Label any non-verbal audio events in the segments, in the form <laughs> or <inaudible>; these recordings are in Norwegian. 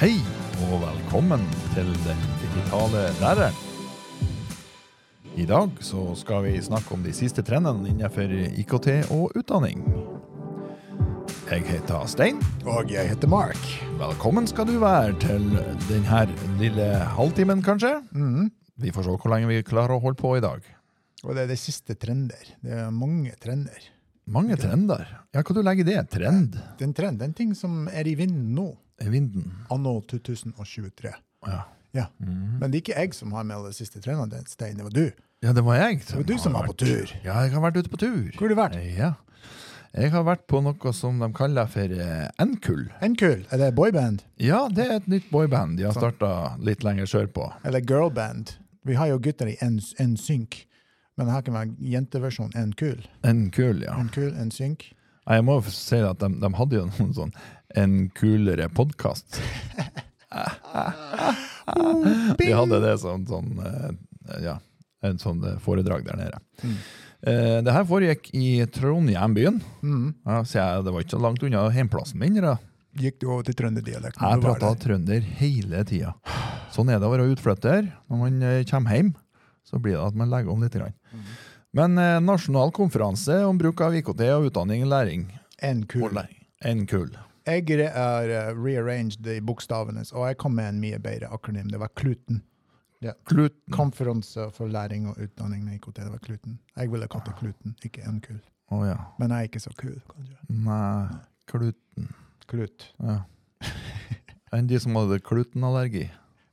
Hei og velkommen til Den digitale læreren. I dag så skal vi snakke om de siste trendene innenfor IKT og utdanning. Jeg heter Stein. Og jeg heter Mark. Velkommen skal du være til denne lille halvtimen, kanskje. Vi får se hvor lenge vi klarer å holde på i dag. Og det er det siste trender. Det er mange trender. Mange trender. Ja, hva du legger i det? Trend? Det er en trend, det er en ting som er i vinden nå, vinden? anno 2023. Ja. Ja. Men det er ikke jeg som har med alle de siste trendene, det Stein, det var du. ja, det var jeg. Det var du som var på tur. Ja, jeg har vært ute på tur. Hvor har du vært? Ja. Jeg har vært på noe som de kaller for eh, N-kull. N-kull, Er det boyband? Ja, det er et nytt boyband. De har Sånn. starta litt lenger sørpå. Eller girlband? Vi har jo gutter i N-sync, men her kan være jenteversjon N-kull. N-kull, ja. N-kull, N-sync. Jeg må jo si at de, de hadde jo noen sånn En kulere podkast. Vi hadde det som sånn Ja, en sånn eh, foredrag der nede. Mm. Eh, det her foregikk i Trondheim, byen. Mm. Ja, det var ikke så langt unna hjemplassen min. Da. Gikk du over til trønderdialekt? Jeg prata trønder hele tida. Sånn er det å være utflytter. Når man kommer hjem, så blir det at man legger om litt. Mhm. Men eh, nasjonal konferanse om bruk av IKT og utdanning og læring. En kul. Og læring. En kull. Jeg har uh, rearranged de bokstavene, og jeg kom med en mye bedre akronym. Det var Kluten. Kluten. Konferanse for læring og utdanning med IKT. Det var Kluten. Jeg ville kalt det Kluten, ikke N-kul. Ja. Men jeg er ikke så kul, kanskje. Nei, kluten. Klut. Ja. <laughs> Enn de som hadde klutenallergi.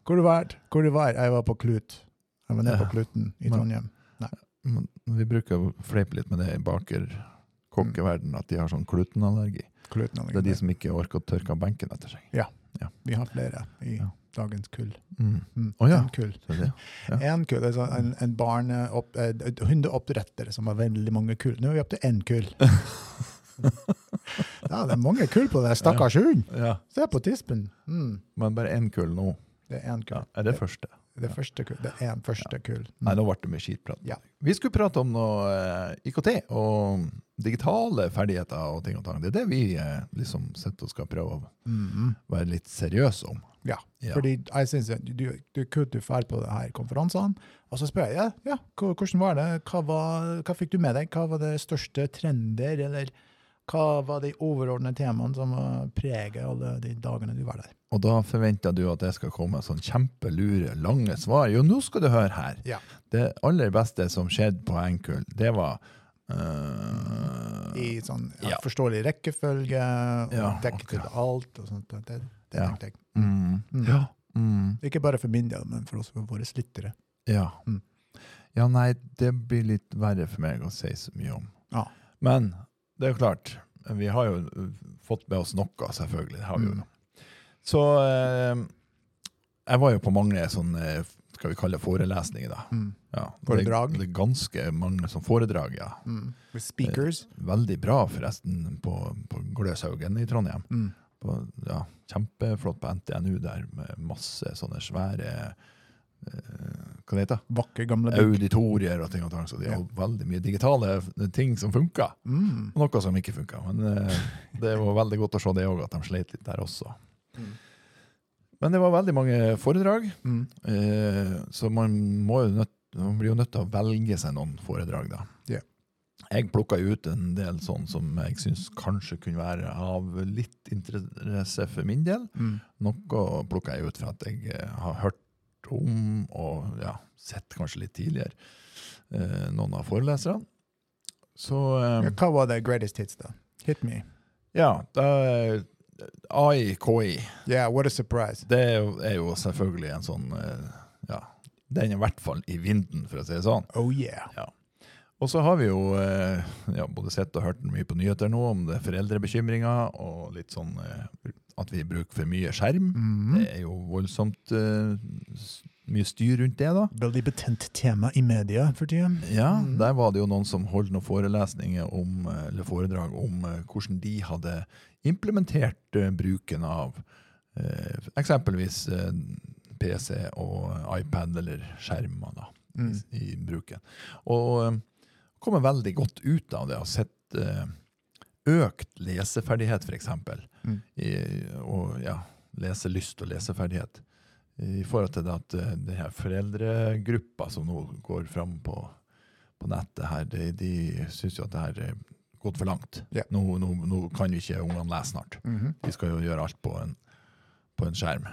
Hvor du var? Hvor du var? Jeg var på Klut. Jeg var nede på Kluten i Trondheim. Nei. Men Vi bruker å fleipe litt med det i baker-kokkeverden, at de har sånn klutenallergi. Det er de som ikke orker å tørke av benken etter seg. Ja, Vi har flere i Ja. dagens kull. Mm. Mm. Å ja. En kull. Det. Ja. En kull, sånn en, en barneopp, eh, et hundeoppdretter som har veldig mange kull. Nå er vi opp til én kull. <laughs> ja, det er mange kull på det stakkars hunden! Ja. Se på tispen. Mm. Men bare én kull nå. Det er en kull. Ja, er det første? Det første kull. Det er en første kull. Nei, Mm. nå ble det mye skitprat. Ja. Vi skulle prate om noe eh, IKT og digitale ferdigheter og ting og tang. Det er det vi eh, liksom sitter og skal prøve å Mhm. være litt seriøse om. Ja, Ja. fordi jeg synes du, du du dra på denne konferansen, konferansene, og så spør jeg, ja, ja, hvordan var det? Hva, var, hva fikk du med deg? Hva var det største trender, eller hva var de overordnede temaene som preget alle de dagene du var der? Og da forventer du at det skal komme sånn kjempelure, lange svar. Jo, nå skal du høre her. Ja. Det aller beste som skjedde på Enkull, det var uh, I sånn ja, Ja. forståelig rekkefølge, og Ja, dekket til alt, og sånt. Det, det Ja. tenkte jeg. mm, Mm. Ja. Mm, Ikke bare for min del, men for oss, for våre lyttere. ja. Mm. Ja, nei, det blir litt verre for meg å si så mye om. Ja. Men det er jo klart, vi har jo uh, fått med oss noe, selvfølgelig. Det har vi jo. Mm. Så eh, jeg var jo på mange sånne, skal vi kalle forelesninger, da. Mm. Ja, Foredrag? Det, det er ganske mange som foredrag, ja. Mm. With speakers. Veldig bra, forresten, på, på Gløshaugen i Trondheim. Mm. På, ja, kjempeflott på NTNU der, med masse sånne svære eh, Hva det heter Vakre gamle bygg. Auditorier og ting og tang. Så de har jo veldig mye digitale ting som funker. Mm. Og noe som ikke funka. Men eh, det var veldig godt å se det òg, at de sleit litt der også. Mm. Men det var veldig mange foredrag, Mm. eh, så man, jo nødt, man blir jo nødt til å velge seg noen foredrag, da. Yeah. Jeg plukka ut en del sånn som jeg syns kanskje kunne være av litt interesse for min del. Mm. Noe plukka jeg ut for at jeg eh, har hørt om, og ja, sett kanskje litt tidligere, eh, noen av foreleserne. Så eh, Hva var det greatest hits, da? Hit me. ja, da, AI, KI, Yeah, what a surprise. det er jo, er jo selvfølgelig en sånn eh, Ja, den er i hvert fall i vinden, for å si det sånn. Oh yeah. Ja. Og så har vi jo eh, ja, både sett og hørt mye på nyheter nå om det foreldrebekymringer, og litt sånn eh, at vi bruker for mye skjerm. Mm. Det er jo voldsomt uh, mye styr rundt det, da. Veldig betent tema i media for tida. Ja, mm. der var det jo noen som holdt noen forelesninger om, eh, eller foredrag om uh, hvordan de hadde implementert uh, bruken av eksempelvis PC og iPad eller skjermer da, Mm. i, i bruken. Og kommer veldig godt ut av det Har sett økt leseferdighet, eksempel. Mm. I, og ja, leselyst og leseferdighet. I forhold til det at det her foreldregruppa som nå går fram på, på nettet her, de, de syns jo at det her er gått for langt. Yeah. Nå, nå, nå kan jo ikke ungene lese snart. Mhm. De skal jo gjøre alt på en, på en skjerm.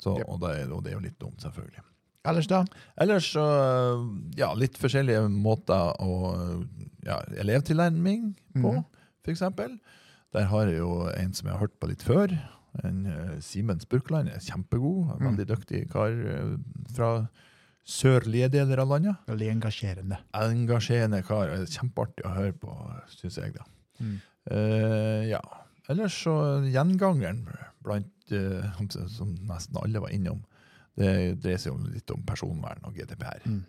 Så, Ja. og, det, er- og det er jo litt dumt, selvfølgelig. Ellers, da? Ellers ja, litt forskjellige måter å ja, elevtilnærming på, Mm for eksempel. Der har jeg jo en som jeg har hørt på litt før. En eh, Simen Spurkland er kjempegod. en Mm. Veldig dyktig kar eh, fra sørlige deler av landet. Veldig engasjerende. Engasjerende kar. Kjempeartig å høre på, syns jeg. da. Mm. Uh, ja. Ellers så gjengangeren blant uh, som- nesten alle var innom, det dreier seg jo litt om personvern og GDPR. Mm.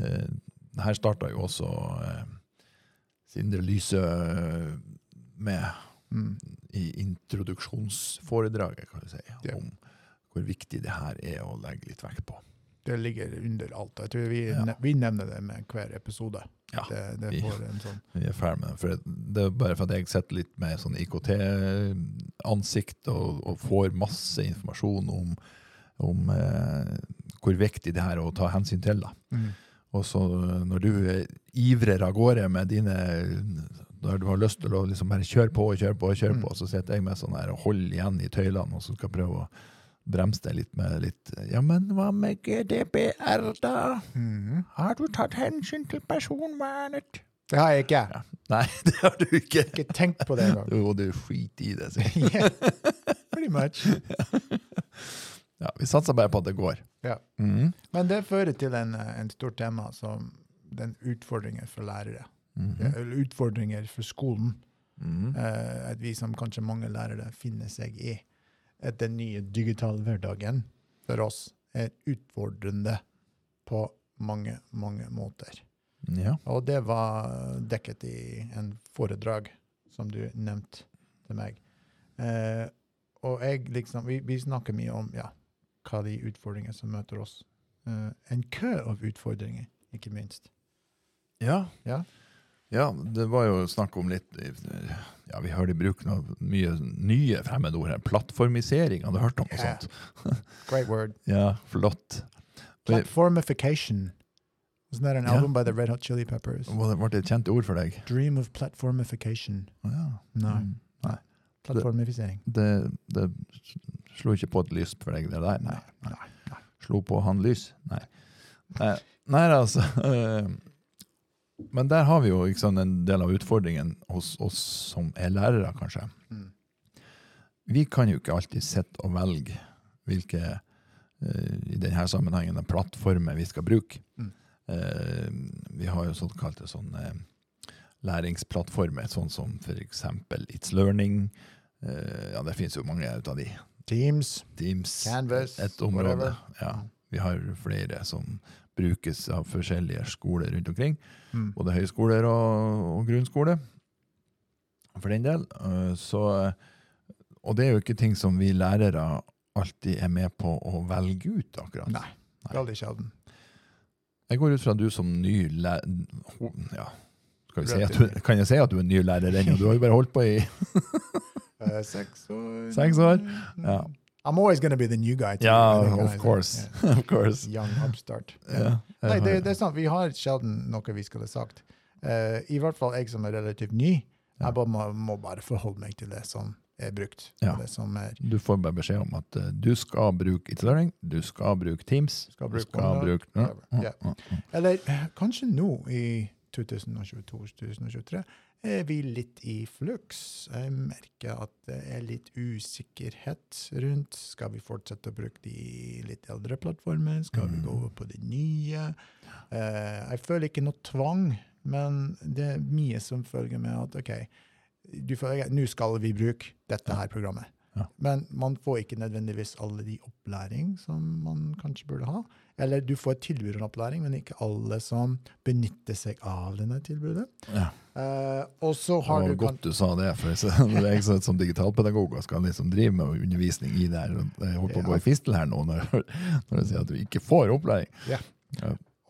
Uh, her starta jo også eh, Sindre Lyse eh, med Mm. i introduksjonsforedraget, kan du si, Ja. om hvor viktig det her er å legge litt vekt på. Det ligger under alt. Jeg tror vi, Ja. ne vi nevner det med hver episode. Ja, det, det vi- får en sånn Vi er ferdig med det. Det er bare for at jeg sitter litt med sånn IKT-ansikt og, og får masse informasjon om, om eh, hvor viktig det her er å ta hensyn til. da. mm. Og så eh, når du ivrer av gårde med dine når du har lyst til å liksom bare kjøre på og kjøre på, og kjøre på, Mm. så sitter jeg med sånn her og holder igjen i tøylene og så skal prøve å bremse deg litt med litt Ja, men hva med GDPR, da? Mm. Har du tatt hensyn til personvernet? Det har jeg ikke. Ja. Nei, <laughs> det har du ikke. Ikke tenkt på det engang. Jo, du skiter i det. sier yeah. <laughs> Pretty much. Ja, vi satser bare på at det går. Ja. Mm. Men det fører til en, en stort tema som den utfordringen for lærere. Mhm. Eller utfordringer for skolen. Mhm. Eh, at vi som kanskje mange lærere finner seg i. At den nye digitale hverdagen for oss er utfordrende på mange, mange måter. Ja. Og det var dekket i en foredrag som du nevnte til meg. Eh, og jeg liksom, vi, vi snakker mye om ja, hva de utfordringene som møter oss. Eh, en kø av utfordringer, ikke minst. Ja. Ja. Ja, det var jo snakk om litt Ja, vi hører de bruker noe mye nye fremmedord her. Plattformisering, hadde du hørt om noe yeah. sånt? <laughs> Great word. Ja, flott. Platformification. Wasn't that an Ja. album by the Red Hot Chili Peppers? Well, det, ble det et kjent ord for deg? Dream of platformification. Oh, Ja. Nei, Mm. plattformifisering. Det, det slo ikke på et lys for deg, det der? Nei. Nei, nei. Slo på han lys? Nei. Nei, nei altså. <laughs> eh, Men der har vi jo sant, en del av utfordringen hos oss som er lærere, kanskje. Mm. Vi kan jo ikke alltid sitte og velge hvilke eh, i denne sammenhengen plattformer vi skal bruke. Mm. Eh, vi har jo såkalte sånne læringsplattformer, sånn som eksempel It's Learning. Eh, ja, det finnes jo mange ut av de. Teams, Teams, Canvas, et område. Ja, vi har flere som brukes av forskjellige skoler rundt omkring. Mm. Både høyskoler og, og grunnskole, for den del. Eh, Så, og det er jo ikke ting som vi lærere alltid er med på å velge ut, akkurat. Nei. Veldig sjelden. Jeg går ut fra at du som ny lærer... Ja, si du, kan jeg si at du er ny lærer ennå? Du har jo bare holdt på i <laughs> Eh, seks år. Seks år, ja. I'm always going to be the new guy. too, I of course. <laughs> yeah. of course. Young upstart. <laughs> Yeah. Nei, det, det er sant. Vi har sjelden noe vi skulle sagt. Uh, I hvert fall jeg som er relativt ny. Jeg bare må, må bare forholde meg til det som er brukt. Ja. Det som er Du får bare beskjed om at uh, du skal bruke It's Learning, du skal bruke Teams, Skal du skal bruke ja, ja. Eller kanskje nå i 2022-2023 er vi litt i flux. Jeg merker at det er litt usikkerhet rundt. Skal vi fortsette å bruke de litt eldre plattformene? Skal vi Mm. gå over på de nye? Eh, jeg føler ikke noe tvang, men det er mye som følger med at OK, nå skal vi bruke dette her programmet. Ja. Men man får ikke nødvendigvis alle de opplæring som man kanskje burde ha. Eller du får et tilbud om opplæring, men ikke alle som benytter seg av denne tilbudet. Ja. Eh, og så Det har var du kan- godt du sa det, for det er jeg sånn som digitalpedagog og skal liksom drive med undervisning i det her, jeg holder på å gå i fistel her nå når, når jeg sier at du ikke får opplæring. Ja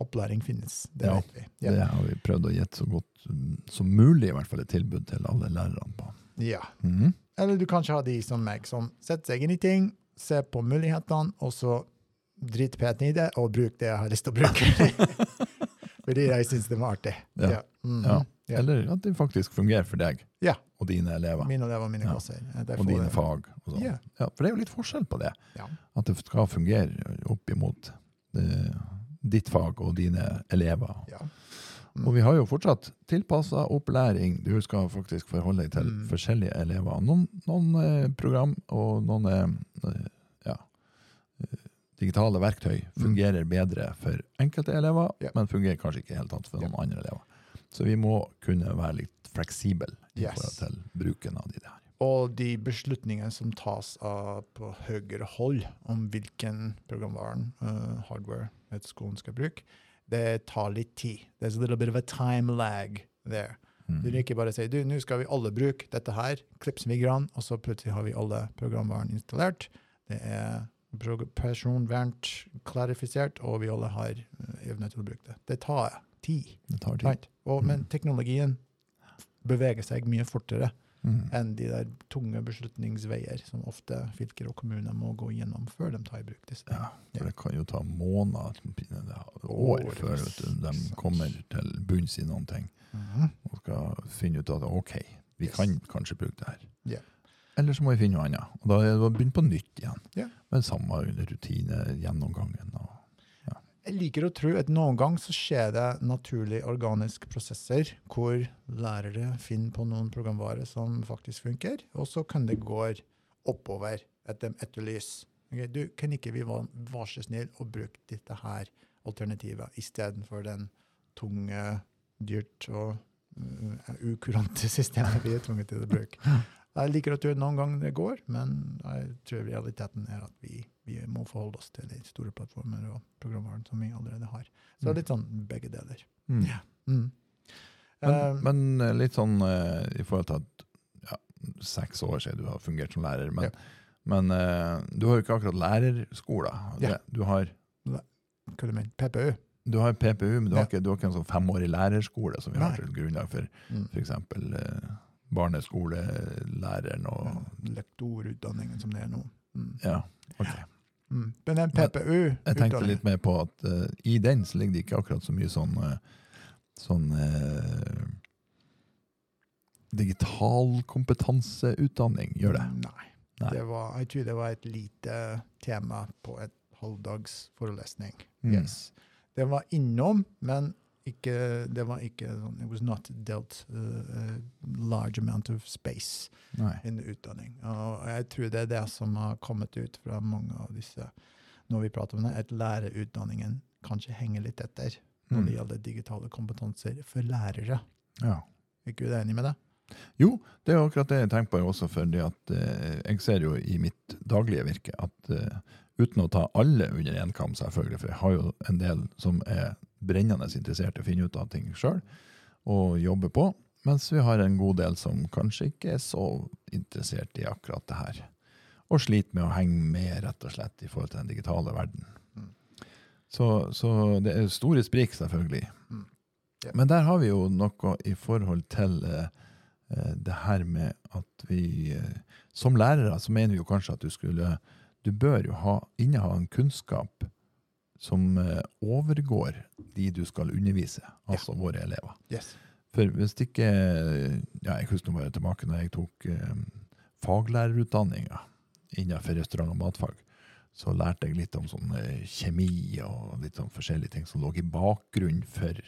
Opplæring finnes, det Ja, vet vi. Ja. Det har vi prøvd å gi så godt mm, som mulig, i hvert fall et tilbud til alle lærerne på. ja. Mhm. Eller du kanskje har de som meg, som setter seg inn i ting, se på mulighetene, og så driter peten i det, og bruk det jeg har lyst til å bruke. <laughs> Fordi jeg syns det var artig. Ja. Mhm. Ja. Ja. Eller at det faktisk fungerer for deg Ja. og dine elever. Mine elever, mine Ja. klasser. Og dine fag. Og sånn. Ja. ja, for det er jo litt forskjell på det. At det skal fungere opp imot eh, ditt fag og dine elever. Ja. Og vi har jo fortsatt tilpassa opplæring. Du skal faktisk forholde deg til Mm. forskjellige elever. Noen, noen eh, program og noen eh, eh, ja, eh, digitale verktøy fungerer bedre for enkelte elever, Mm. Ja. men fungerer kanskje ikke helt annet for noen andre elever. Så vi må kunne være litt fleksible i Yes. forhold til bruken av de der. Og de beslutningene som tas av på høyere hold om hvilken programvaren, uh, hardware, et skolen skal bruke, det tar litt tid. There's a little bit of a time lag there. Mm. Du kan ikke bare si du, nå skal vi alle bruke dette her, klips migrene, og så plutselig har vi alle programvaren installert. Det er personvernt klarifisert, og vi alle har uh, evne til å bruke det. Det tar tid. Det tar tid. Right? Og, men teknologien beveger seg mye fortere Mm. enn de der tunge beslutningsveier som ofte fylker og kommuner må gå gjennom før de tar i bruk disse. Ja, for det kan jo ta måneder, år, År, før de kommer til bunns i noen ting mm. og skal finne ut at ok, vi Yes. kan kanskje bruke det her. Ja. Eller så må vi finne noe annet. Og da er det å begynne på nytt igjen. Ja. Med samme rutine, gjennomgangen. Og, Jeg liker å tro at noen gang så skjer det naturlig organiske prosesser hvor lærere finner på noen programvare som faktisk funker, og så kan det gå oppover at de etterlyser Okay, du, kan ikke vi være, så snill og bruke dette her alternativet istedenfor den tunge, dyrt og uh, ukurante <laughs> systemet vi er tvunget til å bruke? Jeg liker å tro at noen ganger det går, men jeg tror realiteten er at vi, vi må forholde oss til de store plattformer og programvaren som vi allerede har. Så det er litt sånn begge deler. mm. Ja. Mm. men, uh, men eh, litt sånn uh, i forhold til at ja, seks år siden du har fungert som lærer, men, Ja. men uh, du har jo ikke akkurat lærerskoler. Ja. Du har hva du mener PPU? Du har PPU, men du har, ikke, du har ikke en sånn femårig lærerskole som vi har Nei. til grunnlag for Mm. f.eks. Barneskolelæreren og lektorutdanningen som det er nå. Mm. Ja, ok. Mm. Men en PPU Jeg tenkte litt mer på at uh, i den så ligger det ikke akkurat så mye sånn uh, sånn uh, digital kompetanseutdanning, gjør det? Nei. Nei. Det var, jeg tror det var et lite tema på et halvdags forelesning. Mm. Yes. Det var innom, men ikke, det var ikke sånn It was not dealt uh, a large amount of space Nei. in utdanning. Og jeg tror det er det som har kommet ut fra mange av disse når vi prater om det, at lærerutdanningen kanskje henger litt etter når Mm. det gjelder digitale kompetanser for lærere. Ja. Er ikke du enig med det? Jo, det er akkurat det jeg tenker på også, fordi at eh, jeg ser jo i mitt daglige virke at eh, uten å ta alle under én kam, selvfølgelig, for jeg har jo en del som er brennende interessert i å finne ut av ting sjøl og jobbe på, mens vi har en god del som kanskje ikke er så interessert i akkurat det her, og sliter med å henge med, rett og slett, i forhold til den digitale verden. Mm. Så, så det er store sprik, selvfølgelig. Mm. Men der har vi jo noe i forhold til eh, eh, det her med at vi eh, Som lærere så mener vi jo kanskje at du skulle Du bør jo ha, inneha en kunnskap som eh, overgår de du skal undervise, altså våre elever. Yes. For hvis ikke ja, Jeg husker bare tilbake når jeg tok eh, faglærerutdanninga innenfor restaurant- og matfag. Så lærte jeg litt om sånn eh, kjemi og litt sånn forskjellige ting som lå i bakgrunnen for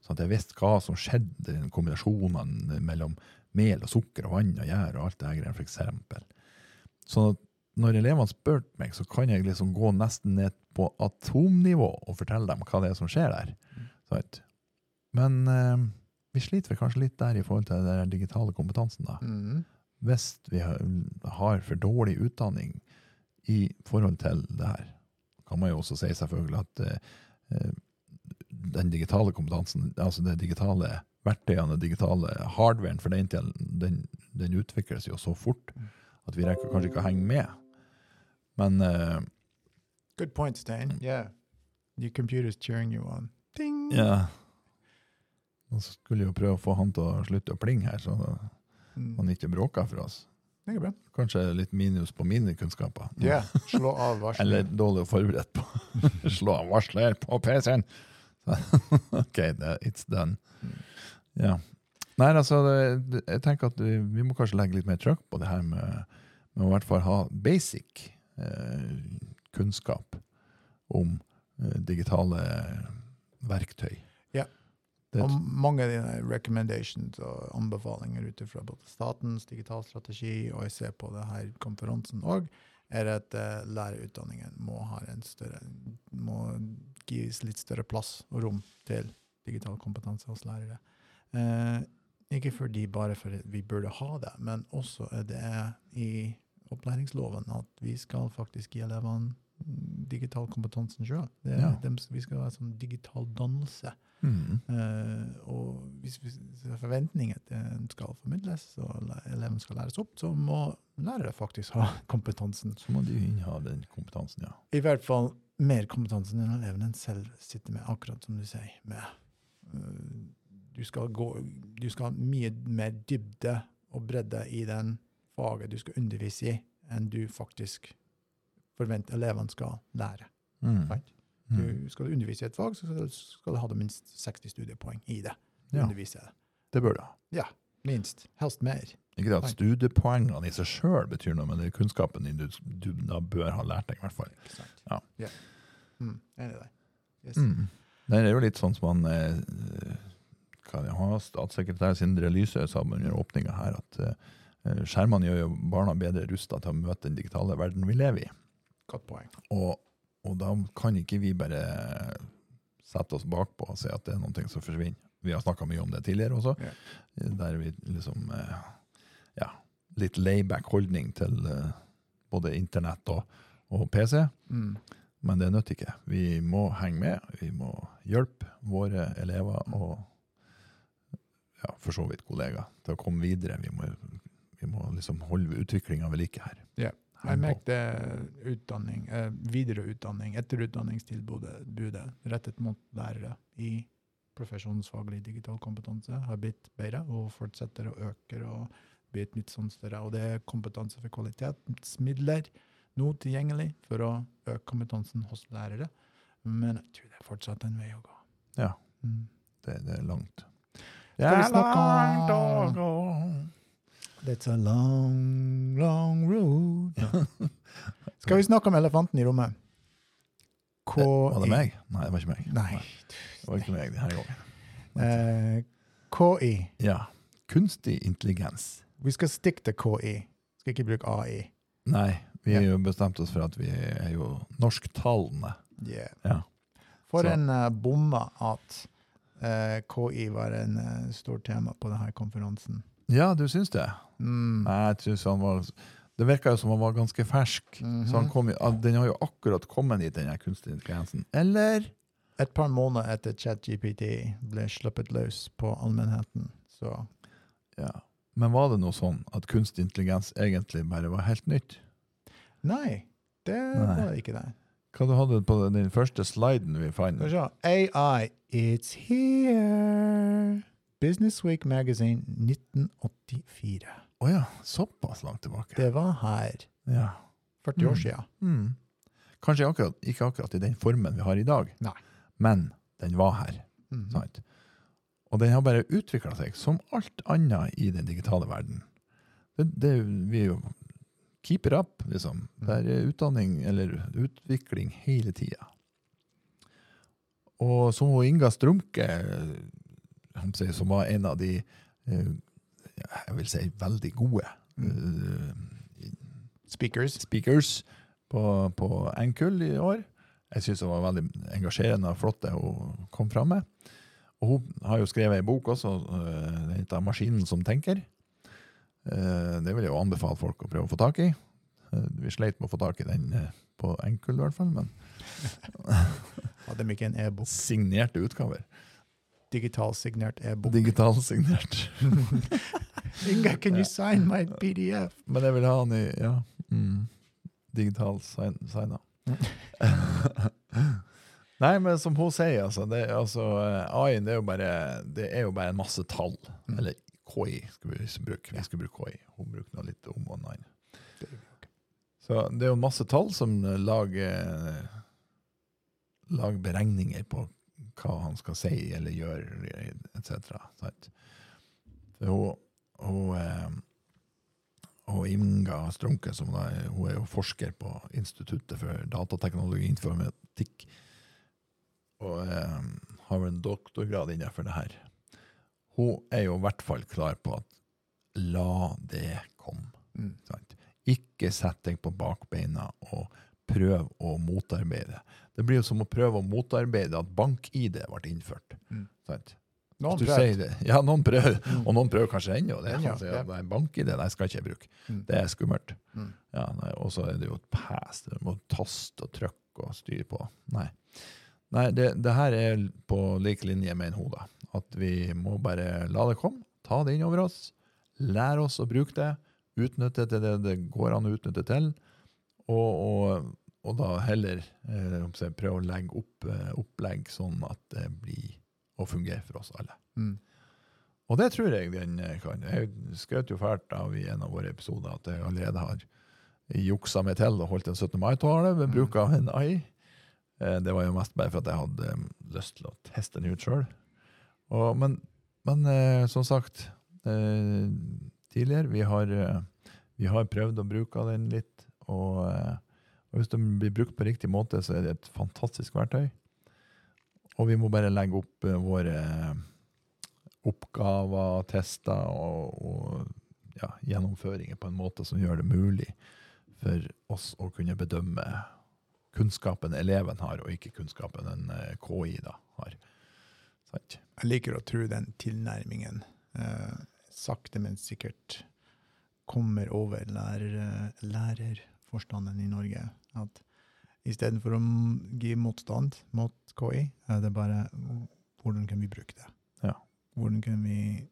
Sånn at jeg visste hva som skjedde, i kombinasjonene mellom mel og sukker og vann og gjær og alt det her for eksempel. Sånn at når elevene spurte meg, så kan jeg liksom gå nesten ned på atomnivå og fortelle dem hva det er som skjer der. Sant? Men eh, vi sliter vel kanskje litt der i forhold til den digitale kompetansen. da. Mm. Hvis vi har, for dårlig utdanning i forhold til det her, kan man jo også si selvfølgelig at eh, eh, den digitale kompetansen, altså det digitale verktøyene, den digitale hardwaren for den den, den utvikles jo så fort at vi rekker kanskje ikke å henge med. Men eh, Good point, Stein. Yeah. Your computer's cheering you on. Ding! ja Nå skulle jeg jo prøve å få han til å slutte å plinge her, så Mm. han ikke bråker for oss. Det er bra. Kanskje litt minus på mine kunnskaper. Ja, slå av <laughs> varselet. Eller dårlig forberedt på <laughs> Slå av varsler på PC-en! <laughs> OK, it's done. Ja. Nei, altså, det, jeg tenker at vi, vi må kanskje legge litt mer trøkk på det her med, med å i hvert fall ha basic eh, kunnskap om eh, digitale verktøy. Ja. Og mange av dine recommendations og anbefalinger ut fra både statens digital strategi og jeg ser på det her konferansen òg, er at uh, lærerutdanningen må, ha en større, må gis litt større plass og rom til digital kompetanse hos lærere. Uh, ikke fordi bare for at vi burde ha det, men også er det i opplæringsloven at vi skal faktisk gi elevene digital kompetansen sjøl. Ja. Vi skal ha sånn digital dannelse. mm, Uh, og hvis vi har forventninger skal formidles, og le- eleven skal læres opp, så må lærere faktisk ha <laughs> kompetansen. så må de inneha den kompetansen, ja. I hvert fall mer kompetanse enn eleven selv sitter med, akkurat som du sier. med uh, du, skal gå, du skal ha mye mer dybde og bredde i den faget du skal undervise i, enn du faktisk forventer elevene skal lære. Mm. Mm. Du, skal undervise i et fag, så skal du, ha det minst 60 studiepoeng i det. Ja, Undervise det. det bør du ha. Ja. Minst. Helst mer. Ikke at studiepoengene i seg sjøl betyr noe, men det er kunnskapen din du, du da bør ha lært deg, i hvert fall. Ja? Ja. Mm, enig i deg. Yes. Mm. Det er jo litt sånn som han eh, hva det statssekretær Sindre Lysø sa under åpninga her, at eh, skjermene gjør jo barna bedre rusta til å møte den digitale verden vi lever i. Godt poeng. Og, og da kan ikke vi bare sette oss bakpå og si at det er noe som forsvinner. Vi har snakka mye om det tidligere også, yeah. der vi liksom eh, Ja, litt layback holdning til eh, både internett og, og PC. Mm. Men det nytter ikke. Vi må henge med. Vi må hjelpe våre elever og ja, for så vidt kollegaer til å komme videre. Vi må, vi må liksom holde utviklinga ved like her. Henge Jeg på. merket utdanning, eh, videreutdanning, etterutdanningstilbudet budet rettet mot lærere i profesjonsfaglig digital kompetanse har blitt bedre og fortsetter å øke og blir et nytt sånn større. Og det er kompetanse for kvalitetsmidler nå tilgjengelig for å øke kompetansen hos lærere. Men jeg tror det er fortsatt en vei å gå. Ja. Mm. Det, det er langt. Snakke om- langt å gå. That's a long, long road. <laughs> Skal vi snakke om elefanten i rommet? Det, var det meg? Nei, det var ikke meg. Nei. Det var ikke meg denne gangen. Eh, KI. Ja. Kunstig intelligens. Vi skal stikke til KI. Skal ikke bruke AI. Nei, vi har Ja. jo bestemt oss for at vi er jo norsktalende. Yeah. Ja. For Så- en uh, bomma at uh, KI var en uh, stort tema på denne konferansen. Ja, du syns det? Mm. Jeg synes han var Det virka jo som han var ganske fersk. Mhm. Så han kom, ah, Den har jo akkurat kommet dit, den her kunstige intelligensen. Eller? Et par måneder etter ChatGPT ble sluppet løs på allmennheten. Så Ja. Men var det noe sånn at kunstig intelligens egentlig bare var helt nytt? nei, det Nei. var ikke det. Hva du hadde på den første sliden vi fant? AI, it's here. Business Week Magazine 1984. Å ja, såpass langt tilbake. Det var her Ja. 40 år Mm. siden. Mm. Kanskje akkurat, ikke akkurat i den formen vi har i dag, Nei. men den var her. Mm. Sant? Og den har bare utvikla seg, som alt annet i den digitale verden. Det, det, vi er jo keep it up, liksom. Mm. Det er utdanning eller utvikling hele tida. Og som Inga Strumke, som var en av de eh, jeg vil si veldig gode eh, Speakers. speakers på, på NKUL i år. Jeg syns det var veldig engasjerende og flott det hun kom fram med. Og hun har jo skrevet ei bok også, øh, den heter 'Maskinen som tenker'. Eh, Det vil jeg jo anbefale folk å prøve å få tak i. Eh, Vi sleit med å få tak i den eh, på NKUL i hvert fall, men <laughs> Hadde de ikke en e-bok? signerte utgaver. Digitalsignert e-bok. Digitalsignert. <laughs> Inga, can you sign my PDF? Men jeg vil ha den i ja, mm, digital sign, signa. <laughs> Nei, men som hun sier, altså, det, altså AI det er, bare, det er jo bare en masse tall. Mm. Eller KI skal vi bruke. Vi skal bruke KI. Hun bruker noe litt om og ok. Så det er jo masse tall som lager, lager beregninger på hva han skal si eller gjøre, etc. Hun, hun, eh, og Inga Strunke, som da hun er jo forsker på Instituttet for datateknologi og informatikk, og eh, har en doktorgrad innenfor det her. Hun er jo i hvert fall klar på at la det komme. Mm. Sant? Ikke sett deg på bakbeina og prøv å motarbeide. Det blir jo som å prøve å motarbeide at bank-ID ble innført. Mm. Sant? Noen det. Ja, noen prøver, Mm. og noen prøver kanskje ennå. Det er ja, si ja. at nei, bank-ID nei, skal ikke jeg bruke. Mm. Det er skummelt. Mm. Ja, og så er det jo et pass. Du må taste og trykke og styre på. Nei, nei det, det her er på lik linje med en hode. At vi må bare la det komme, ta det inn over oss, lære oss å bruke det, utnytte det det, det går an å utnytte til, og, og, og da heller eh, prøve å legge opp eh, opplegg sånn at det blir å fungere for oss alle. Mm. Og det tror jeg den eh, kan. Jeg skjøt jo fælt av i en av våre episoder at jeg allerede har juksa meg til og holdt en 17. mai-tale ved bruk av en AI. Eh, Det var jo mest bare for at jeg hadde eh, lyst til å teste den ut sjøl. Men, men som sagt tidligere, vi har, vi har prøvd å bruke den litt. Og, eh, og hvis de blir brukt på riktig måte, så er det et fantastisk verktøy. Og vi må bare legge opp eh, våre oppgaver, tester og, og ja, gjennomføringer på en måte som gjør det mulig for oss å kunne bedømme kunnskapen eleven har, og ikke kunnskapen en eh, KI da har. Sant? Jeg liker å tro den tilnærmingen eh, sakte, men sikkert kommer over lærer, lærerforstanden i Norge. At istedenfor å gi motstand mot KI, er det bare hvordan kan vi bruke det? Ja. Hvordan kan vi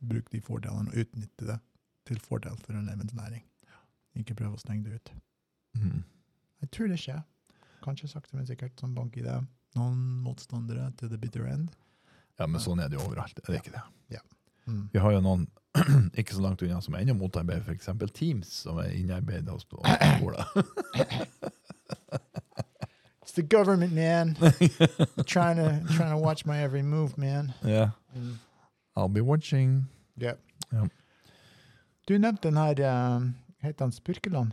bruke de fordelene og utnytte det til fordel for elevens læring? Ikke prøve å stenge det ut. Mm. Jeg tror det skjer. Kanskje sakte, men sikkert, som bank i det. Noen motstandere til the bitter end. Ja, men sånn er det jo overalt. Er det ikke det? Mm. Vi har jo noen <clears throat> ikke så langt unna som ennå motarbeider f.eks. Teams, som er innarbeidet hos skoler. <laughs> It's the government, man. <laughs> trying to trying to watch my every move, man. Ja. I'll be watching. Yeah. Ja. Du nevnte den her um, Heter han Spurkeland?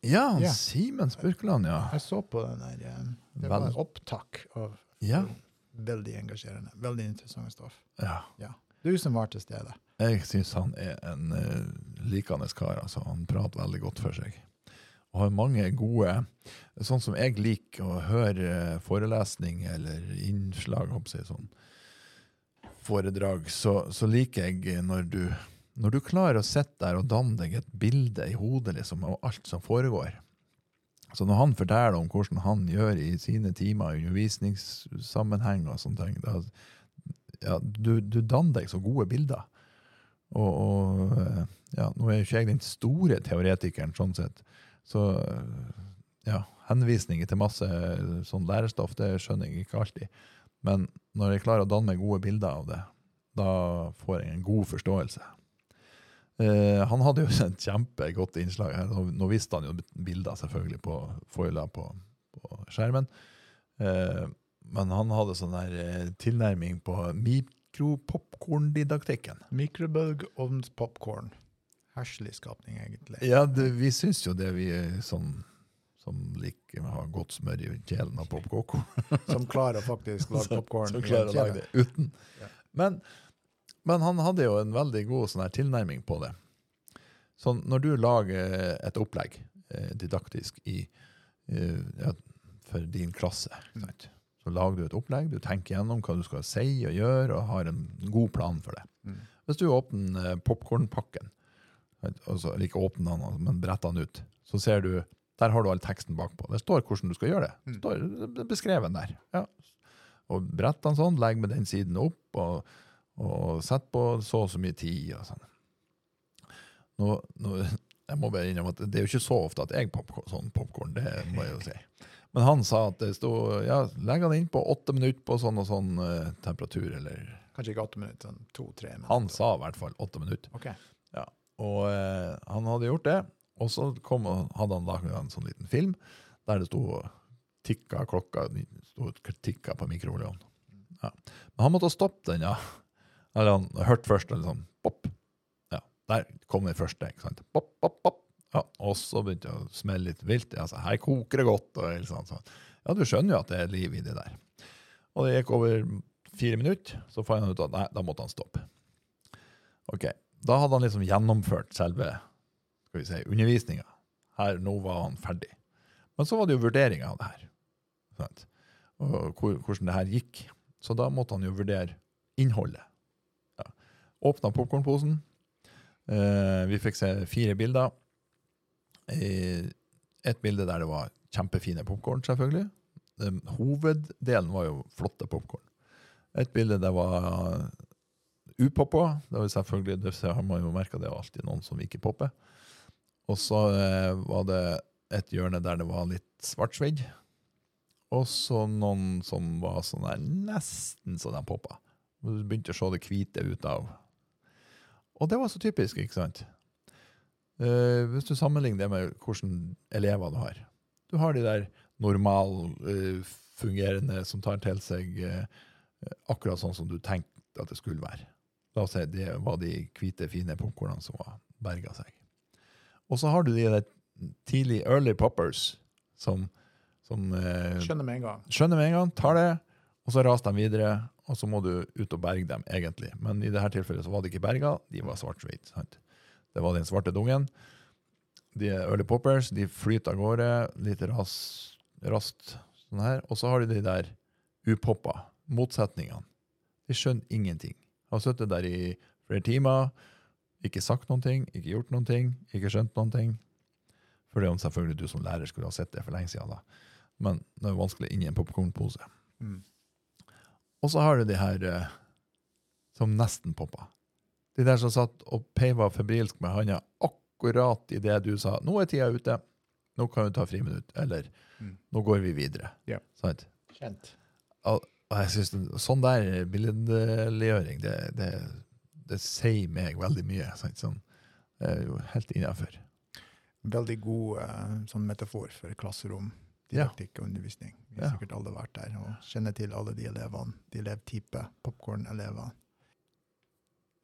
Ja, yeah. Simen Spurkeland, ja. Jeg så på den her. Um, det var en opptak av Ja. veldig engasjerende. Veldig interessant stoff. ja. Du som var til stede. Jeg syns han er en uh, likende kar. Altså. Han prater veldig godt for seg. Og har mange gode Sånn som jeg liker å høre eh, forelesning eller innslag, jeg, sånn foredrag, så, så liker jeg eh, når du, når du klarer å sitte der og danne deg et bilde i hodet liksom, av alt som foregår. Så når han forteller om hvordan han gjør i sine timer i undervisningssammenheng og sånne ting, da, ja, du, du danner deg så gode bilder. Og, og eh, ja, nå er jo ikke jeg den store teoretikeren sånn sett, så eh, ja, henvisninger til masse eh, sånn lærestoff, det skjønner jeg ikke alltid. Men når jeg klarer å danne meg gode bilder av det, da får jeg en god forståelse. Eh, han hadde jo <laughs> et kjempegodt innslag her. Nå, nå visste han jo bilder selvfølgelig på foila på, på skjermen. Eh, men han hadde sånn der eh, tilnærming på mikropopkorndidaktikken. Mikrobølgeovnspopkorn. Herselig skapning, egentlig. Ja, det, vi syns jo det, vi sånn som liker å ha godt smør i kjelen av popkoko. Som klarer faktisk lage popkorn. Som klarer å <laughs> lage det uten. Ja. Men, men han hadde jo en veldig god sånn tilnærming på det. Så når du lager et opplegg eh, didaktisk i, ja, for din klasse, sant? Så lager du et opplegg, du tenker gjennom hva du skal si og gjøre, og har en god plan for det. Mm. Hvis du åpner eh, popkornpakken, altså, ikke åpner den, men bretter den ut, så ser du der har du all teksten bakpå. Det står hvordan du skal gjøre det. Det Mm. står det er beskrevet der. Ja. Og brett den sånn, legg med den siden opp, og, og sett på så og så mye tid. og sånn. Nå, nå, <laughs> jeg må bare innrømme at det er jo ikke så ofte at jeg popcorn, sånn popkorn, det må jeg jo si. Men han sa at det sto ja, legg han inn på åtte minutter på sånn og sånn eh, temperatur, eller Kanskje ikke åtte minutter, sånn to-tre minutter. Han sa i hvert fall åtte minutter. Ok. Og eh, han hadde gjort det, og så kom, og hadde han laget en sånn liten film der det sto tikka klokka, sto tikka på mikroovnen. Ja. Men han måtte stoppe den, ja. Eller han hørte først en sånn pop. Ja, der kom den første, ikke sant. Pop, pop, pop. Ja, og så begynte det å smelle litt vilt. Altså, her koker det godt. Og sånn, sånn. Ja, du skjønner jo at det er liv i det der. Og det gikk over fire minutter, så fant han ut at nei, da måtte han stoppe. Ok, da hadde han liksom gjennomført selve skal vi si, undervisninga. Her, nå var han ferdig. Men så var det jo vurderinga av det her. Sant? Og hvordan det her gikk. Så da måtte han jo vurdere innholdet. Ja. Åpna popkornposen. Eh, vi fikk se fire bilder. Et bilde der det var kjempefine popkorn, selvfølgelig. Hoveddelen var jo flotte popkorn. Et bilde der var upoppa. Det var selvfølgelig, det har man jo merka, det er alltid noen som ikke popper. Og så eh, var det et hjørne der det var litt svartsvidd. Og så noen som var sånn der nesten så de poppa. Du begynte å se det hvite ut av. Og det var så typisk, ikke sant? Eh, hvis du sammenligner det med hvordan elever du har. Du har de der normal uh, fungerende som tar til seg uh, akkurat sånn som du tenkte at det skulle være. La oss si det var de hvite, fine popkornene som var berga seg. Og så har du de der tidlig early poppers som, som eh, Skjønner med en gang. skjønner med en gang, tar det, og så raser de videre, og så må du ut og berge dem, egentlig. Men i dette tilfellet så var de ikke berga, de var svart-hvite. Det var den svarte dungen. De early poppers de flyter av gårde litt ras, raskt, sånn her. Og så har de de der upoppa, motsetningene. De skjønner ingenting. Har sittet der i flere timer, ikke sagt noen ting, ikke gjort noen ting, ikke skjønt noen ting. For det er selvfølgelig du som lærer skulle ha sett det for lenge siden. da. Men det er vanskelig inni en popkornpose. Mm. Og så har du de her eh, som nesten poppa. De der som satt og peiva febrilsk med handa akkurat i det du sa 'Nå er tida ute. Nå kan du ta friminutt.' Eller Mm. 'Nå går vi videre'. Ja. Sant? Kjent. Og jeg synes Sånn der billedliggjøring, det, det, det sier meg veldig mye. Sant? Sånn, det er jo helt innafor. Veldig god eh, sånn metafor for klasserom, didaktikk og undervisning. Vi har Ja. sikkert alle vært der og kjenner til alle de elevene, de elevtype popkorn-elever.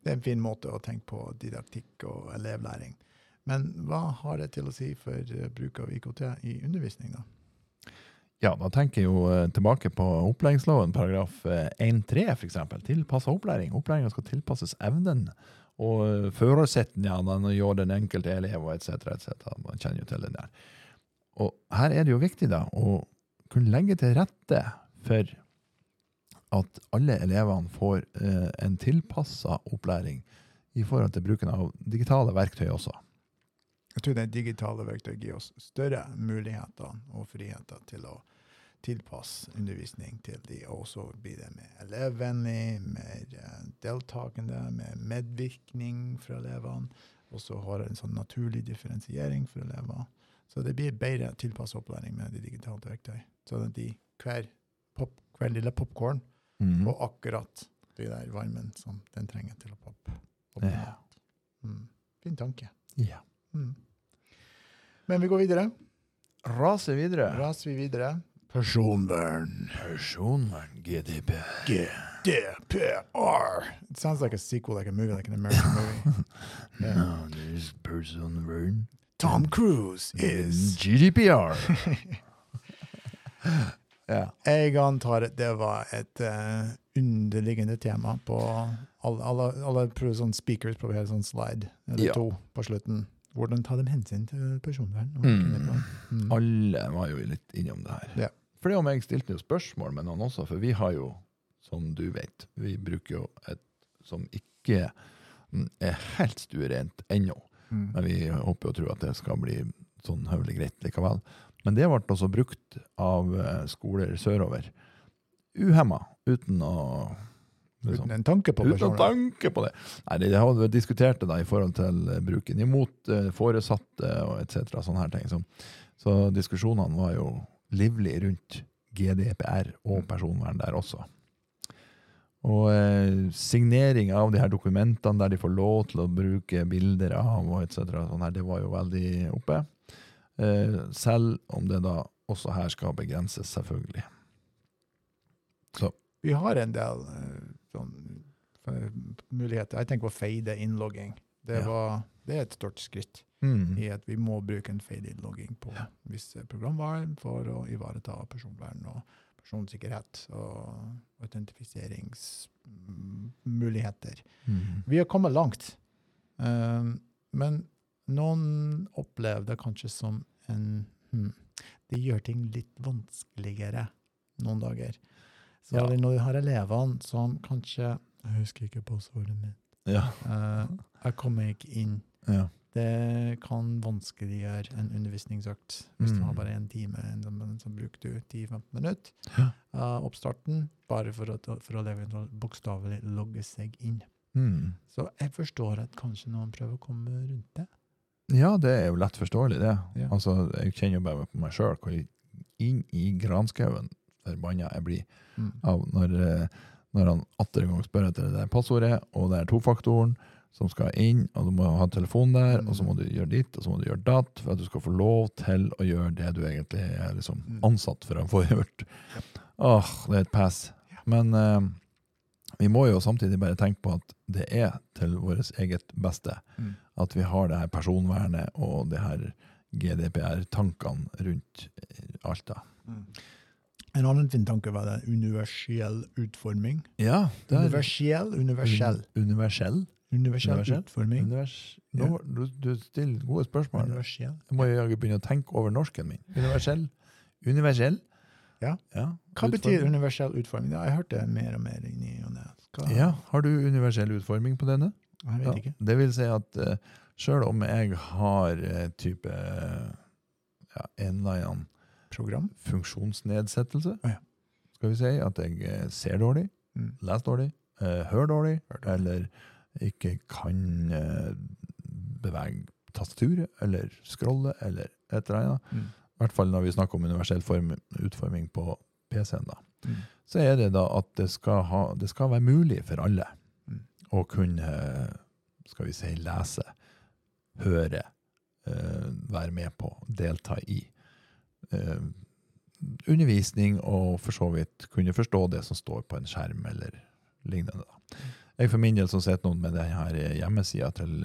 Det er en fin måte å tenke på didaktikk og elevlæring. Men hva har det til å si for eh, bruk av IKT i undervisning, da? Ja, da tenker jeg jo eh, tilbake på opplæringsloven, paragraf eh, 1-3 f.eks. Tilpassa opplæring. Opplæringa skal tilpasses evnen og forutsetningene ja, gjør den enkelte elev etc. etc. Man kjenner jo til den der. Og her er det jo viktig da å kunne legge til rette for at alle elevene får eh, en tilpassa opplæring i forhold til bruken av digitale verktøy også. Jeg tror det digitale verktøyet gir oss større muligheter og friheter til å tilpasse undervisning til de, og så blir det mer elevvennlig, mer eh, deltakende, mer medvirkning fra elevene, og så har det en sånn naturlig differensiering for elever. Så det blir bedre tilpasset opplæring med de digitale verktøy. Sånn at de hver, pop, hver lille popcorn Mhm. Og akkurat de der varmen som den trenger til å poppe. poppe Ja. Mm. Fin tanke. Ja. Mm. Men vi går videre. Raser videre. Raser vi videre. Personvern. Personvern, GDP. GDPR. It sounds like a sequel, like a movie, like an American movie. <laughs> Yeah. No, there's personvern. Tom Cruise is GDPR. <laughs> <laughs> ja. Jeg antar at det var et uh, underliggende tema på alle, alle, alle prøver sånn speakers på hver sånn slide, eller Ja. to på slutten. Hvordan ta dem hensyn til personvern? Mm. Mm. Alle var jo litt innom det her. Ja. Fordi om jeg stilte jo spørsmål med noen også, for vi har jo, som du vet, vi bruker jo et som ikke mm, er helt stuerent ennå. Mm. Men vi håper og tror at det skal bli sånn høvelig greit likevel. Men det ble også brukt av eh, skoler sørover. Uhemma, uten å liksom, Uten en tanke på Uten å tanke på det. Nei, De hadde diskutert det da i forhold til eh, bruken imot eh, foresatte og etc. Sånne her ting. Så, så diskusjonene var jo livlige rundt GDPR og personvern der også. Og eh, signering av de her dokumentene der de får lov til å bruke bilder av, og etc., sånn her, det var jo veldig oppe. Eh, selv om det da også her skal begrenses, selvfølgelig. Vi har en del eh, sånn, eh, muligheter. Jeg tenker på fade innlogging. Det, Ja. var, det er et stort skritt Mm. i at vi må bruke en fade innlogging på Ja. visse programvarer for å ivareta personvern og personsikkerhet og autentifiseringsmuligheter. Mm. Vi har kommet langt, um, men noen opplever det kanskje som en hmm, Det gjør ting litt vanskeligere noen dager. Så Ja. når du har elevene som kanskje Jeg husker ikke passordet mitt. Ja. Uh, jeg kommer ikke inn. ja. Det kan vanskeliggjøre en undervisningsøkt. Hvis du Mm. har bare én time, en- så bruker du 10-15 minutter Ja. Uh, oppstarten bare for at for eleven bokstavelig logge seg inn. Mm. Så jeg forstår at kanskje noen prøver å komme rundt det. Ja, det er jo lett forståelig, det. Ja. Altså, Jeg kjenner jo bare på meg sjøl hvor inn i granskauen forbanna jeg blir Mm. av når, eh, når han atter en gang spør etter det der passordet, og det er tofaktoren som skal inn, og du må ha telefonen der, og så må du gjøre ditt, og så må du gjøre datt, for at du skal få lov til å gjøre det du egentlig er liksom Mm. ansatt for å få gjort. Åh, det er et pass. Men uh, vi må jo samtidig bare tenke på at det er til vårt eget beste Mm. At vi har det her personvernet og det her GDPR-tankene rundt eh, alt da. Mm. En annen fin tanke var det universell utforming. Ja, det er Universell, universell. Un- universell. Universell Universell? utforming. Univers Nå, du, du stiller gode spørsmål. Universell. Jeg må jo begynne å tenke over norsken min. Universell. Universell. Ja. ja. Hva betyr universell utforming? Ja, jeg hørte mer og mer inni og ned. Ja, Har du universell utforming på denne? Jeg vet Ja. ikke. Det vil si at uh, sjøl om jeg har uh, type uh, ja, en eller annen Program? funksjonsnedsettelse, oh, ja. skal vi si at jeg eh, ser dårlig, Mm. leser dårlig, uh, hører dårlig, Hør eller ikke kan eh, bevege tastaturet, eller scrolle, eller et eller annet. Mm. I hvert fall når vi snakker om universell form, utforming på PC-en, da. Mm. Så er det da at det skal, ha, det skal være mulig for alle. Å kunne, skal vi si, lese, høre, eh, være med på, delta i eh, undervisning, og for så vidt kunne forstå det som står på en skjerm, eller lignende. Jeg for min del som sitter noen med denne hjemmesida til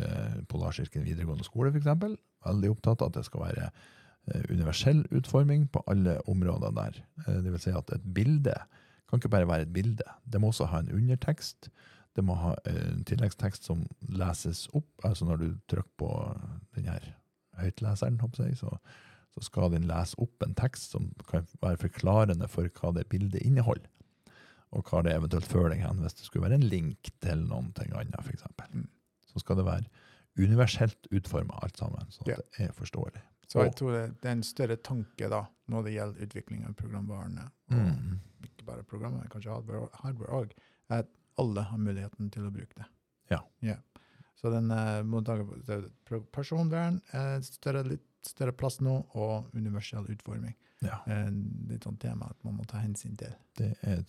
Polarkirken videregående skole, f.eks., veldig opptatt av at det skal være eh, universell utforming på alle områder der. Eh, Det vil si at et bilde kan ikke bare være et bilde. Det må også ha en undertekst. Det må ha en tilleggstekst som leses opp. Altså når du trykker på den her høytleseren, så, så skal den lese opp en tekst som kan være forklarende for hva det bildet inneholder. Og hva det eventuelt fører deg hen, hvis det skulle være en link til noe annet, f.eks. Mm. Så skal det være universelt utforma alt sammen, så Ja. det er forståelig. Så jeg tror det, er en større tanke da, når det gjelder utvikling av programvarene. Og Mm. ikke bare programmer, kanskje hardware hardware òg. At alle har muligheten til å bruke det. Ja. Så den eh, pro- personvern er større, litt større plass nå, og universell utforming. Ja. er litt sånn tema at man må ta hensyn til. Det er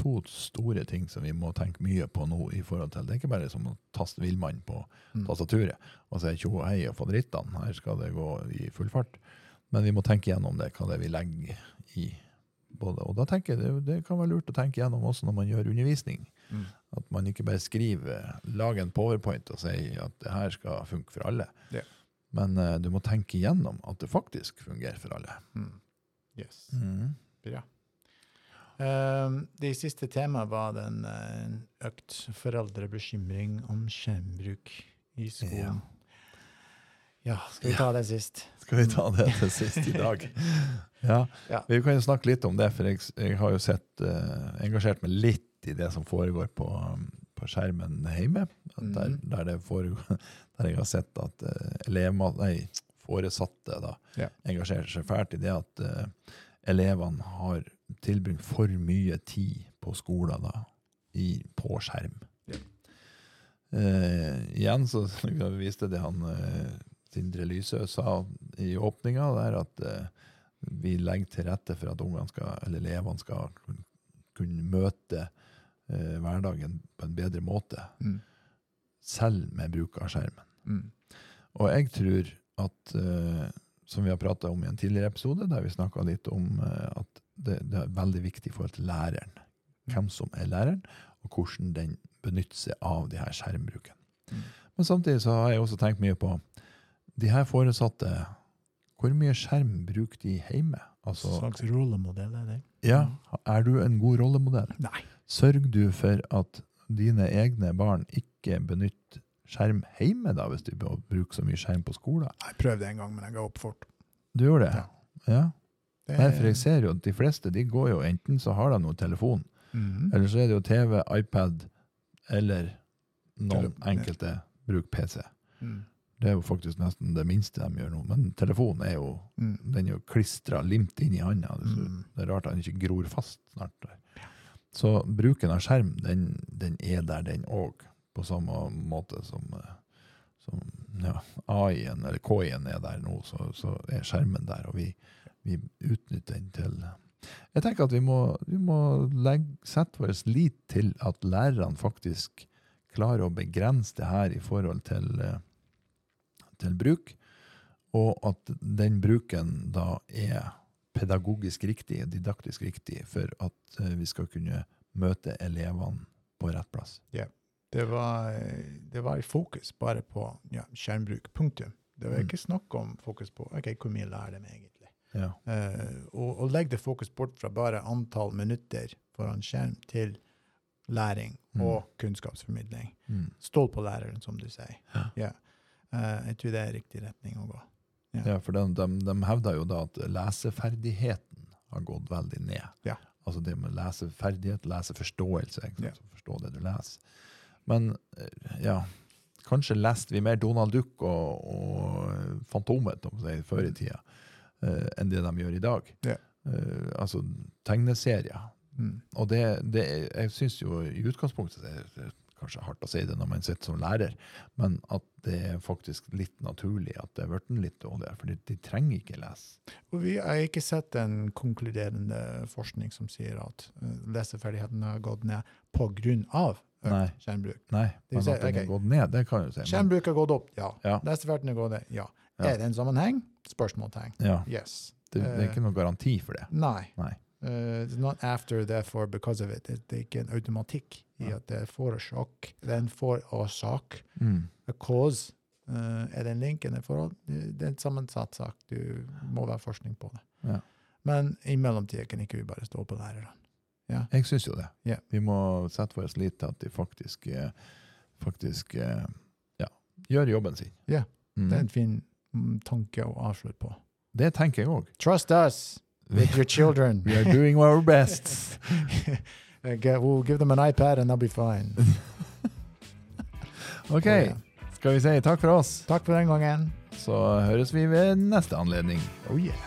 to store ting som vi må tenke mye på nå. i forhold til. Det er ikke bare som å taste villmann på Mm. tastaturet og si tjo hei og få drittene. Her skal det gå i full fart. Men vi må tenke gjennom det, hva det er vi legger i både. Og da tenker jeg det, det kan være lurt å tenke gjennom også når man gjør undervisning. Mm. At man ikke bare skriver, lager en powerpoint og sier at det her skal funke for alle. Yeah. Men uh, du må tenke gjennom at det faktisk fungerer for alle. Mm. Yes. Mm. Bra. Um, det siste temaet var den uh, økt foreldrebekymring om skjermbruk i skolen. Ja, skal vi ta det sist? Skal vi ta det til sist i dag? <laughs> Ja. Ja. Vi kan jo snakke litt om det, for jeg, jeg har jo sett, uh, engasjert meg litt i det som foregår på, på skjermen hjemme. Der, Mhm. der, det foregår, <laughs> der jeg har sett at uh, elever, nei, foresatte da, Ja. engasjerer seg fælt i det at uh, elevene har tilbringt for mye tid på skolen da, i, på skjerm. Ja. Igjen så <laughs> viste det han Sindre Lysø sa i åpninga der, at eh, vi legger til rette for at ungene skal, eller elevene skal kun- kunne møte eh, hverdagen på en bedre måte, Mm. selv med bruk av skjermen. Mm. Og jeg tror at, eh, som vi har prata om i en tidligere episode, der vi snakka litt om eh, at det, det er veldig viktig i forhold til læreren. Hvem som er læreren, og hvordan den benytter seg av de her skjermbruken. Mm. Men samtidig så har jeg også tenkt mye på de her foresatte. Hvor mye skjerm bruker de hjemme? Altså, slags rollemodell er det? ja, er du en god rollemodell? Nei. Sørger du for at dine egne barn ikke benytter skjerm hjemme, da, hvis de bruker så mye skjerm på skolen? Jeg prøvde en gang, men jeg ga opp fort. Du gjør det? Ja. Ja. Det Nei, for jeg ser jo at de fleste de går jo enten så har de noe telefon, Mhm. eller så er det jo TV, iPad, eller noen enkelte bruker PC. Mm. Det er jo faktisk nesten det minste de gjør nå. Men telefonen er jo, Mm. den er jo klistra, limt inn i handa. Det, er så- Mm. det er rart den ikke gror fast snart. der. Så bruken av skjerm, den, den er der, den òg. På samme måte som, eh, som ja, AI-en, eller KI-en, er der nå, så, så er skjermen der. Og vi, vi utnytter den til Jeg tenker at vi må, vi må legge, sette vår lit til at lærerne faktisk klarer å begrense det her i forhold til, eh, til bruk, og at den bruken da er pedagogisk riktig, didaktisk riktig, for at eh, vi skal kunne møte elevene på rett plass. Det var, det var fokus bare på ja, skjermbruk. Punktum. Det var Mm. ikke snakk om fokus på ok, hvor mye lærer de egentlig. Ja. Uh, og, og legg det fokus bort fra bare antall minutter foran skjerm til læring Mm. og kunnskapsformidling. Mm. Stål på læreren, som du sier. Ja. Eh, jeg tror det er riktig retning å gå. Ja. ja, for de, de, de hevder jo da at leseferdigheten har gått veldig ned. Ja. Altså det med leseferdighet, leseforståelse, ikke sant? Ja. Forstå det du leser. Men eh, ja, kanskje leste vi mer Donald Duck og, og Fantomet om seg før i tida, eh, enn det de gjør i dag. Ja. Eh, altså tegneserier. Mm. Og det, det jeg syns jo i utgangspunktet det er kanskje hardt å si det når man sitter som lærer, men at det er faktisk litt naturlig at det er blitt litt dårligere, for de, trenger ikke lese. Og vi har ikke sett en konkluderende forskning som sier at uh, leseferdigheten har gått ned av økt skjermbruk. Nei, men at den har gått ned, det kan du si. Skjermbruk har gått opp, ja. Ja. Leseferdigheten har gått ned, ja. Ja. Er det en sammenheng? Spørsmålstegn. ja, Yes. det, det er ikke noen garanti for det. Nei. Nei. Uh, it's not after, therefore, because of it. Det, det er ikke en automatikk i Ja. at det er forårsak. Det er en forårsak. Mm. A cause. Uh, er det en link et forhold? Det, er en sammensatt sak. Du må være forskning på det. Ja. Men i mellomtida kan ikke vi bare stå på lærerne. Jeg syns jo det. Yeah. Vi må sette vår lit til at de faktisk, eh, faktisk ja, gjør jobben sin. Ja, Mm. Det er en fin mm, tanke å avslutte på. Det tenker jeg òg. Trust us with your children. <laughs> We are doing our best. <laughs> Uh, get- we'll give them an iPad and they'll be fine. <laughs> OK, Og, ja. skal vi si takk for oss? Takk for den gangen. Så høres vi ved neste anledning. Oh yeah.